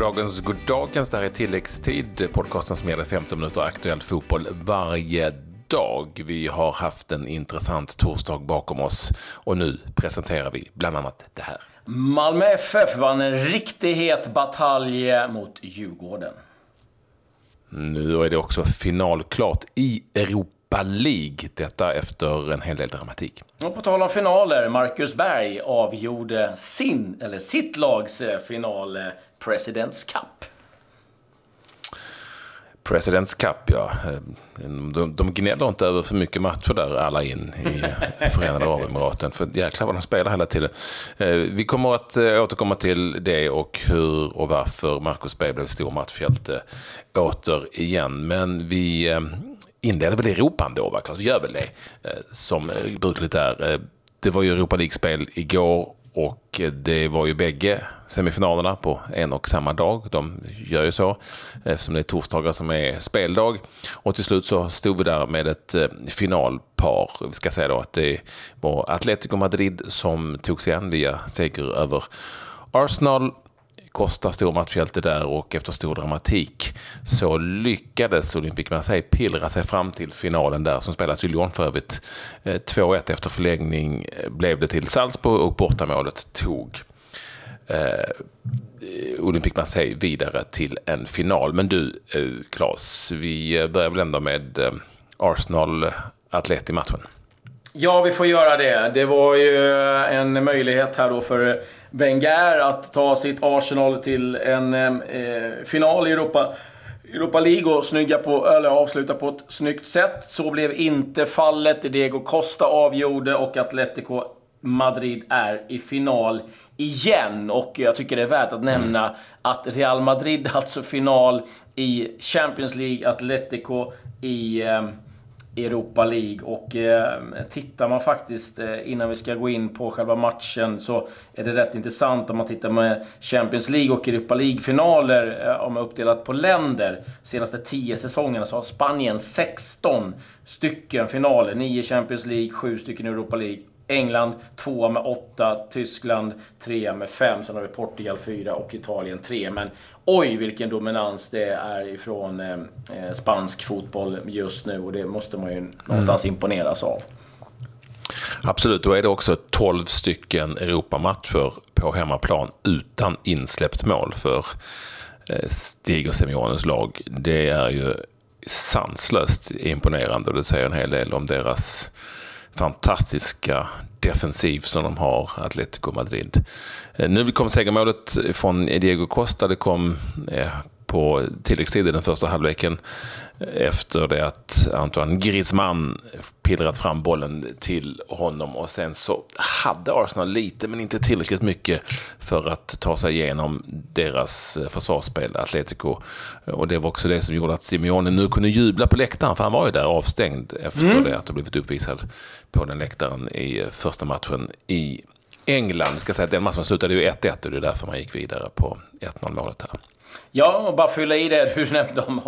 Goddagens, goddagens. Det här är tilläggstid. Podcasten som gäller 15 minuter aktuell fotboll varje dag. Vi har haft en intressant torsdag bakom oss och nu presenterar vi bland annat det här. Malmö FF vann en riktigt het batalj mot Djurgården. Nu är det också finalklart i Europa League. Detta efter en hel del dramatik. Och på tal om finaler, Marcus Berg avgjorde sin, eller sitt lags eh, final, eh, Presidents Cup. Presidents Cup, ja. De, de gnäller inte över för mycket matcher där, alla in i Förenade Arabemiraten. För jäklar vad de spelar hela tiden. Eh, vi kommer att eh, återkomma till det och hur och varför Marcus Berg blev stor matchhjälte återigen. Men vi inleder väl Europa ändå, va? Klart, gör väl det. Eh, som eh, brukligt är. Eh, det var ju Europa League-spel igår och det var ju bägge semifinalerna på en och samma dag. De gör ju så eftersom det är torsdagar som är speldag. Och till slut så stod vi där med ett finalpar. Vi ska säga då att det var Atletico Madrid som tog sig an via seger över Arsenal Costa stor matchhjälte där och efter stor dramatik så lyckades Olympique Marseille pillra sig fram till finalen där som spelas i Lyon för övrigt. Eh, 2-1 efter förlängning eh, blev det till Salzburg och bortamålet tog eh, Olympique Marseille vidare till en final. Men du, eh, Claes, vi eh, börjar väl ändå med eh, Arsenal-Atleti-matchen. Ja, vi får göra det. Det var ju en möjlighet här då för Wenger att ta sitt Arsenal till en eh, final i Europa, Europa League och snygga på, eller avsluta på ett snyggt sätt. Så blev inte fallet. Diego Costa avgjorde och Atletico Madrid är i final igen. Och jag tycker det är värt att nämna mm. att Real Madrid alltså final i Champions League, Atletico i eh, Europa League. Och eh, tittar man faktiskt, eh, innan vi ska gå in på själva matchen, så är det rätt intressant om man tittar med Champions League och Europa League-finaler, eh, om man uppdelat på länder. Senaste 10 säsongerna så har Spanien 16 stycken finaler. 9 Champions League, 7 stycken Europa League. England tvåa med åtta, Tyskland trea med fem, sen har vi Portugal fyra och Italien tre. Men oj vilken dominans det är ifrån eh, eh spansk fotboll just nu och det måste man ju någonstans mm. imponeras av. Absolut, då är det också 12 stycken Europamatcher på hemmaplan utan insläppt mål för eh, Stig och Semiones lag. Det är ju sanslöst imponerande och det säger en hel del om deras fantastiska defensiv som de har, Atletico Madrid. Eh, nu kom segermålet från Diego Costa. Det kom eh, på tilläggstid i den första halvleken efter det att Antoine Griezmann pillrat fram bollen till honom och sen så hade Arsenal lite men inte tillräckligt mycket för att ta sig igenom deras försvarsspel, Atletico. Och det var också det som gjorde att Simeone nu kunde jubla på läktaren för han var ju där avstängd efter mm. det att ha blivit uppvisad på den läktaren i första matchen i England. Vi ska säga att den matchen slutade ju 1-1 och det är därför man gick vidare på 1-0 målet här. Ja, och bara fylla i det du nämnde om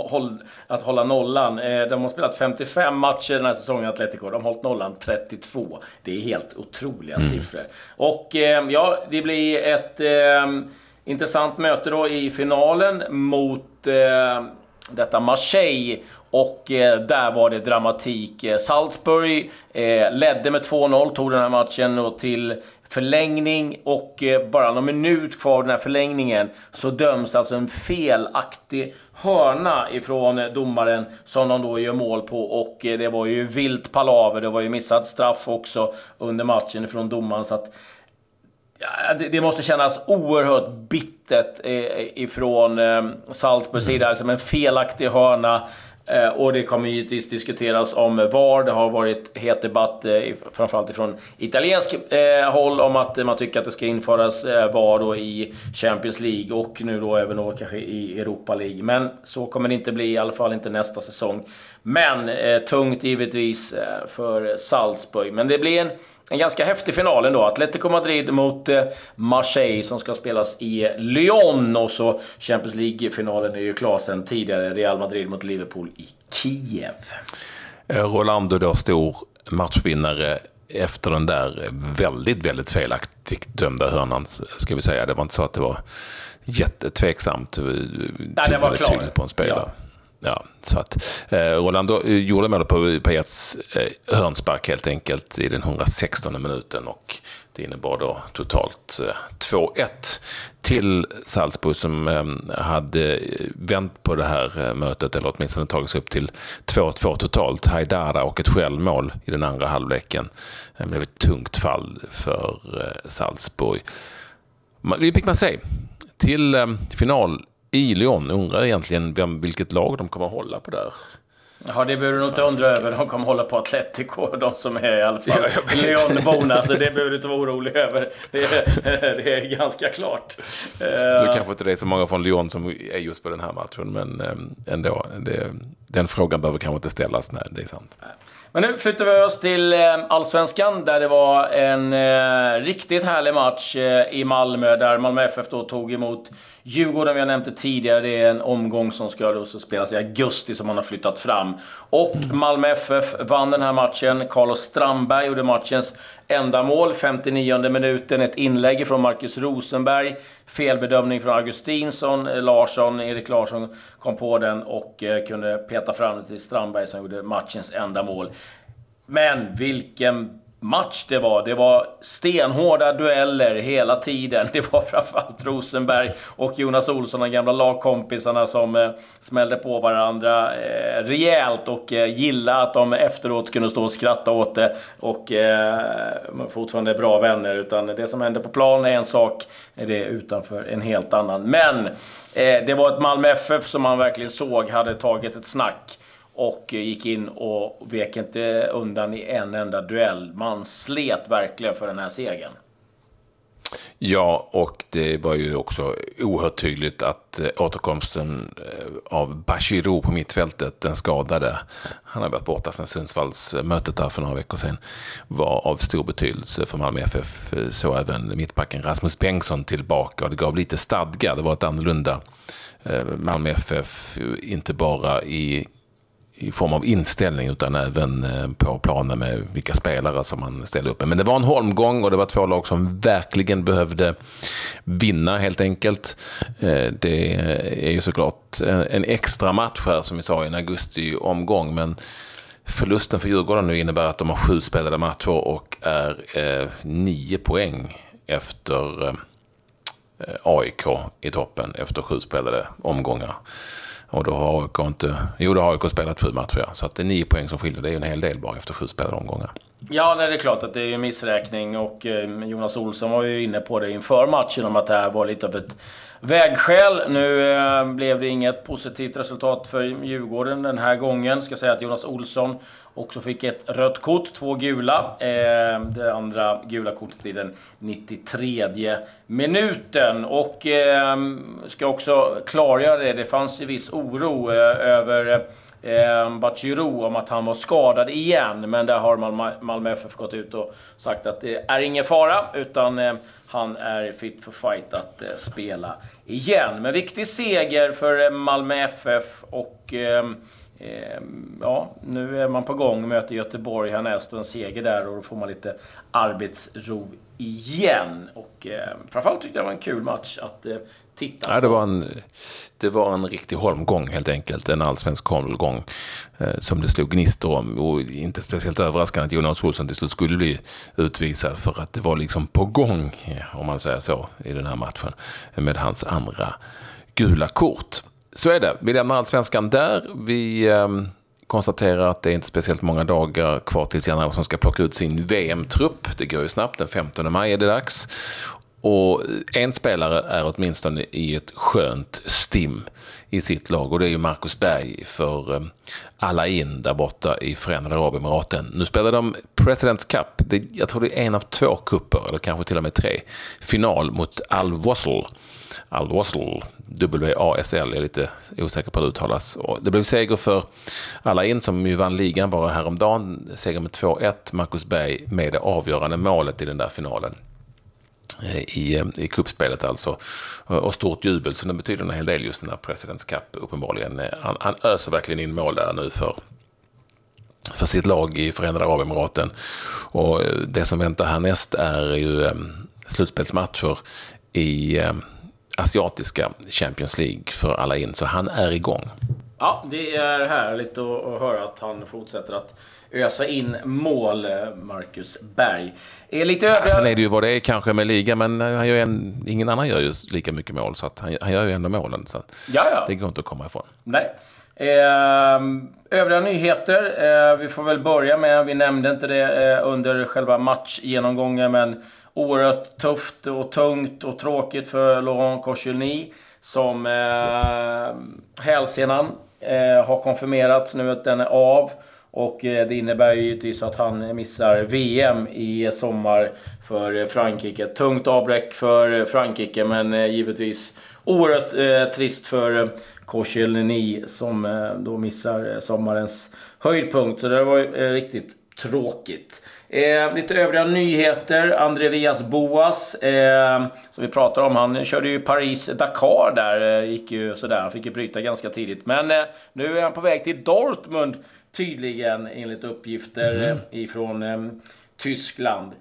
att hålla nollan. Eh, de har spelat 55 matcher den här säsongen, Atletico. De har hållit nollan 32. Det är helt otroliga mm. siffror. Och eh, ja, det blir ett eh, intressant möte då i finalen mot eh, detta Marseille. Och eh, där var det dramatik. Salzburg eh, ledde med 2-0, tog den här matchen och till förlängning och eh, bara någon minut kvar av den här förlängningen så döms alltså en felaktig hörna ifrån domaren som de då gör mål på och eh, det var ju vilt palaver. Det var ju missad straff också under matchen ifrån domaren så att ja, det, det, måste kännas oerhört bittert eh, ifrån Salzburgs sida. Alltså en felaktig hörna Eh, Eh, och det kommer givetvis diskuteras om VAR. Det har varit het debatt, eh, framförallt ifrån italiensk eh, håll, om att man tycker att det ska införas VAR då i Champions League och nu då även då kanske i Europa League. Men så kommer det inte bli, i alla fall inte nästa säsong. Men tungt givetvis för Salzburg. Men det blir en en ganska häftig final ändå. Atletico Madrid mot eh, Marseille som ska spelas i Lyon. Och så Champions League-finalen är ju klar sedan tidigare. Real Madrid mot Liverpool i Kiev. Eh, Rolando då stor matchvinnare efter den där väldigt, väldigt felaktigt dömda hörnan, ska vi säga. Det var inte så att det var jättetveksamt. Nej, det var klart. på en spelare. Ja. Ja, så att eh, Rolando eh, gjorde målet på Pajets eh, hörnspark helt enkelt i den 116 minuten och det innebar då totalt eh, 2-1 till Salzburg som eh, hade eh, vänt på det här eh, mötet eller åtminstone tagit sig upp till 2-2 totalt. Haidara och ett självmål i den andra halvleken. Det blev ett tungt fall för eh, Salzburg. Det fick man se. Till eh, final i Lyon. Undrar egentligen vem, vilket lag de kommer att hålla på där. Ja, det behöver du nog inte undra över. De kommer hålla på Atletico, de som är i alla fall ja, Lyon-borna. Så det behöver du inte vara orolig över. Det är, det är ganska klart. Det kanske inte det är så många från Lyon som är just på den här matchen, men eh, ändå. Det, den frågan behöver kanske inte ställas. Nej, det är sant. Men nu flyttar vi oss till eh, Allsvenskan där det var en eh, riktigt härlig match eh, i Malmö där Malmö FF då tog emot Djurgården. Vi har nämnt det tidigare. Det är en omgång som ska spelas i augusti som man har flyttat fram. Och mm. Malmö FF vann den här matchen. Carlos Strandberg gjorde matchens enda mål. 59 minuten. Ett inlägg från Marcus Rosenberg. Felbedömning från Augustinsson. Larsson, Erik Larsson kom på den och eh, kunde peta fram det till Strandberg som gjorde matchens enda mål. Men vilken match det var. Det var stenhårda dueller hela tiden. Det var framförallt Rosenberg och Jonas Olsson, de gamla lagkompisarna, som eh, smällde på varandra eh, rejält och eh, att de efteråt kunde stå och skratta åt det och eh, fortfarande bra vänner. Utan det som hände på plan är en sak, det är utanför en helt annan. Men eh, det var ett Malmö FF som man verkligen såg hade tagit ett snack och gick in och vek inte undan i en enda duell. Man slet verkligen för den här segern. Ja, och det var ju också oerhört tydligt att eh, återkomsten eh, av Bashiro på mittfältet, den skadade, han har varit borta sedan Sundsvallsmötet eh, där för några veckor sedan, var av stor betydelse för Malmö FF. Så även mittbacken Rasmus Bengtsson tillbaka och det gav lite stadga. Det var ett annorlunda Malmö FF, inte bara i i form av inställning utan även eh, på planen med vilka spelare som man ställer upp med. Men det var en holmgång och det var två lag som verkligen behövde vinna helt enkelt. Eh, det är ju såklart en extra match här som vi sa i en augusti-omgång men förlusten för Djurgården nu innebär att de har sju spelade matcher och är eh, nio poäng efter AIK i toppen efter sju spelade omgångar. Och då har AIK inte... Jo, då har AIK spelat sju matcher, ja. Så att det är nio poäng som skiljer. Det är ju en hel del bara efter sju spelade omgångar. Ja, det är klart att det är en missräkning och eh, Jonas Olsson var ju inne på det inför matchen om att det här var lite av ett vägskäl. Nu eh, blev det inget positivt resultat för Djurgården den här gången. Ska säga att Jonas Olsson också fick ett rött kort, två gula. Eh, det andra gula kortet i den 93 minuten. Och eh, ska också klargöra det, det fanns ju viss oro eh, över eh, Bachirou om att han var skadad igen. Men där har Malmö, Malmö FF gått ut och sagt att det är ingen fara, utan eh, han är fit for fight att eh, spela igen. Men viktig seger för eh, Malmö FF och eh, ja, nu är man på gång, möter Göteborg härnäst och en seger där och då får man lite arbetsro igen. Och eh, framförallt tyckte jag det var en kul match att eh, titta på. Ja, det, var en, det var en riktig holmgång helt enkelt. En allsvensk holmgång eh, som det slog gnistor om. Och inte speciellt överraskande att Jonas Olsson till slut skulle bli utvisad för att det var liksom på gång, om man säger så, i den här matchen med hans andra gula kort. Så är det. Vi lämnar allsvenskan där. Vi eh, konstaterar att det är inte speciellt många dagar kvar tills Jan som ska plocka ut sin VM-trupp. Det går ju snabbt. Den 15 maj är det dags. Och en spelare är åtminstone i ett skönt stim i sitt lag och det är ju Marcus Berg för eh, alla in där borta i Förenade Arabemiraten. Nu spelar de Presidents Cup. Det, jag tror det är en av två kupper, eller kanske till och med tre. Final mot Al-Wassel. Al-Wassel, W-A-S-L, jag är lite osäker på hur det uttalas. Och det blev seger för Alain som ju vann ligan bara häromdagen. Seger med 2-1. Marcus Berg med det avgörande målet i den där finalen Eh, i, eh, i kuppspelet alltså. Och stort jubel, så det betyder en hel del just den här Presidents Cup uppenbarligen. Eh, han, han öser verkligen in mål där nu för för sitt lag i Förenade Arabemiraten. Och det som väntar härnäst är ju slutspelsmatcher i asiatiska Champions League för alla in, så han är igång. Ja, det är härligt att höra att han fortsätter att ösa in mål, Marcus Berg. Är lite övriga... Sen är det ju vad det är kanske med liga, men han gör en, ingen annan gör ju lika mycket mål, så att han, han gör ju ändå målen. Så ja. Det går inte att komma ifrån. Nej. Eh, övriga nyheter. Eh, vi får väl börja med, vi nämnde inte det eh, under själva matchgenomgången, men oerhört tufft och tungt och tråkigt för Laurent Koscielny som eh, hälsenan eh, har konfirmerats nu att den är av. Och eh, det innebär ju givetvis att han missar VM i sommar för eh, Frankrike. Tungt avbräck för eh, Frankrike men givetvis oerhört eh, trist för Koscielny som eh, då missar sommarens höjdpunkt. Så det var ju eh, riktigt tråkigt. Eh, lite övriga nyheter. André Boas, eh, som vi pratar om, han körde ju Paris-Dakar där. Eh, gick ju sådär, han fick ju bryta ganska tidigt. Men eh, nu är han på väg till Dortmund tydligen, enligt uppgifter mm. ifrån eh, Tyskland.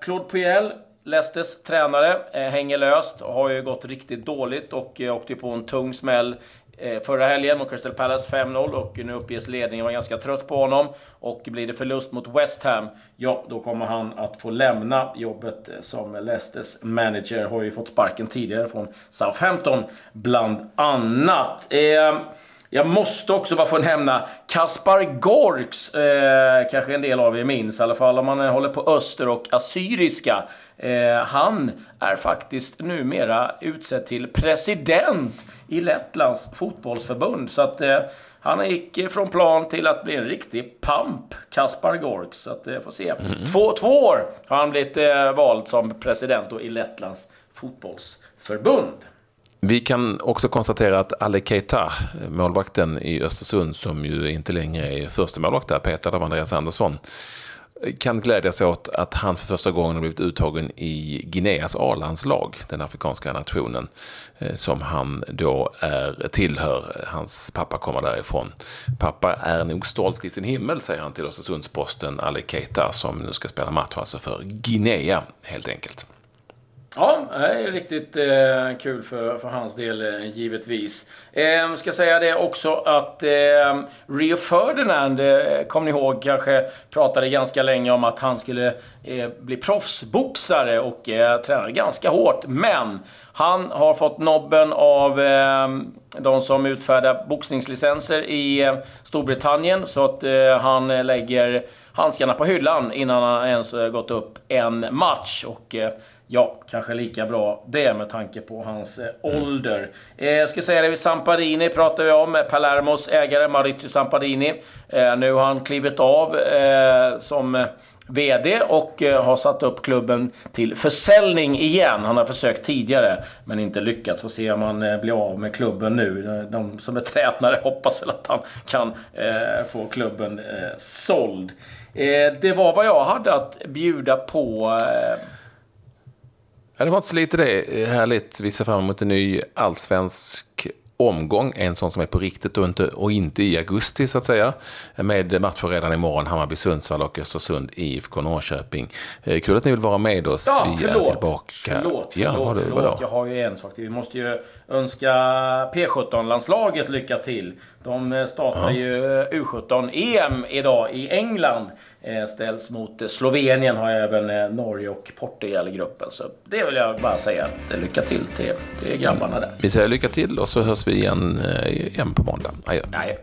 Claude Puel, Leicesters tränare, hänger löst. Har ju gått riktigt dåligt och åkte på en tung smäll Eh, förra helgen mot Crystal Palace 5-0 och nu uppges ledningen vara ganska trött på honom. Och blir det förlust mot West Ham, ja då kommer han att få lämna jobbet som Leicesters manager. Har ju fått sparken tidigare från Southampton bland annat. Eh, jag måste också bara få nämna Kaspar Gorks, eh, kanske en del av er minns, i alla fall om man håller på öster och assyriska. Eh, han är faktiskt numera utsedd till president i Lettlands fotbollsförbund. Så att eh, han gick från plan till att bli en riktig pamp, Kaspar Gorks. Så att eh, får se. Mm. Två, två år har han blivit eh, vald som president i Lettlands fotbollsförbund. Vi kan också konstatera att Ale Keita, målvakten i Östersund, som ju inte längre är första målvakt där, petad av Andreas Andersson, kan glädja sig åt att han för första gången har blivit uttagen i Guineas A-landslag, den afrikanska nationen, eh, som han då är, tillhör. Hans pappa kommer därifrån. Pappa är nog stolt i sin himmel, säger han till Östersundsposten, Ali Keita, som nu ska spela match alltså för Guinea, helt enkelt. Ja, det är riktigt eh, kul för, för hans del eh, givetvis. Eh, ska säga det också att eh, Rio Ferdinand, eh, kommer ni ihåg, kanske pratade ganska länge om att han skulle eh, bli proffsboxare och eh, tränade ganska hårt. Men han har fått nobben av eh, de som utfärdar boxningslicenser i eh, Storbritannien. Så att eh, han eh, lägger handskarna på hyllan innan han ens eh, gått upp en match. Och eh, Ja, kanske lika bra det med tanke på hans eh, ålder. Eh, jag ska säga det, vid Samparini pratar vi om. Eh, Palermos ägare Maurizio Samparini. Eh, nu har han klivit av som VD och eh, har satt upp klubben till försäljning igen. Han har försökt tidigare men inte lyckats. Får se om han eh, blir av med klubben nu. De som är tränare hoppas väl att han kan eh, få klubben såld. det var vad jag hade att bjuda på Ja, det var inte så lite det. Härligt. Vi ser fram emot en ny allsvensk omgång, en sån som är på riktigt och inte, och inte i augusti så att säga. Med matcher redan imorgon, Hammarby, Sundsvall och Östersund, IFK Norrköping. Eh, kul att ni vill vara med oss. Ja, vi förlåt. är tillbaka. Förlåt, förlåt, ja, förlåt, förlåt. Jag har ju en sak till. Vi måste ju önska P17-landslaget lycka till. De eh, startar ju eh, U17-EM idag i England. Ställs mot Slovenien, har även Norge och Portugal i gruppen. Så det vill jag bara säga. Lycka till till, till grabbarna där. Vi säger lycka till och så hörs vi igen, igen på måndag. Adjö. Adjö.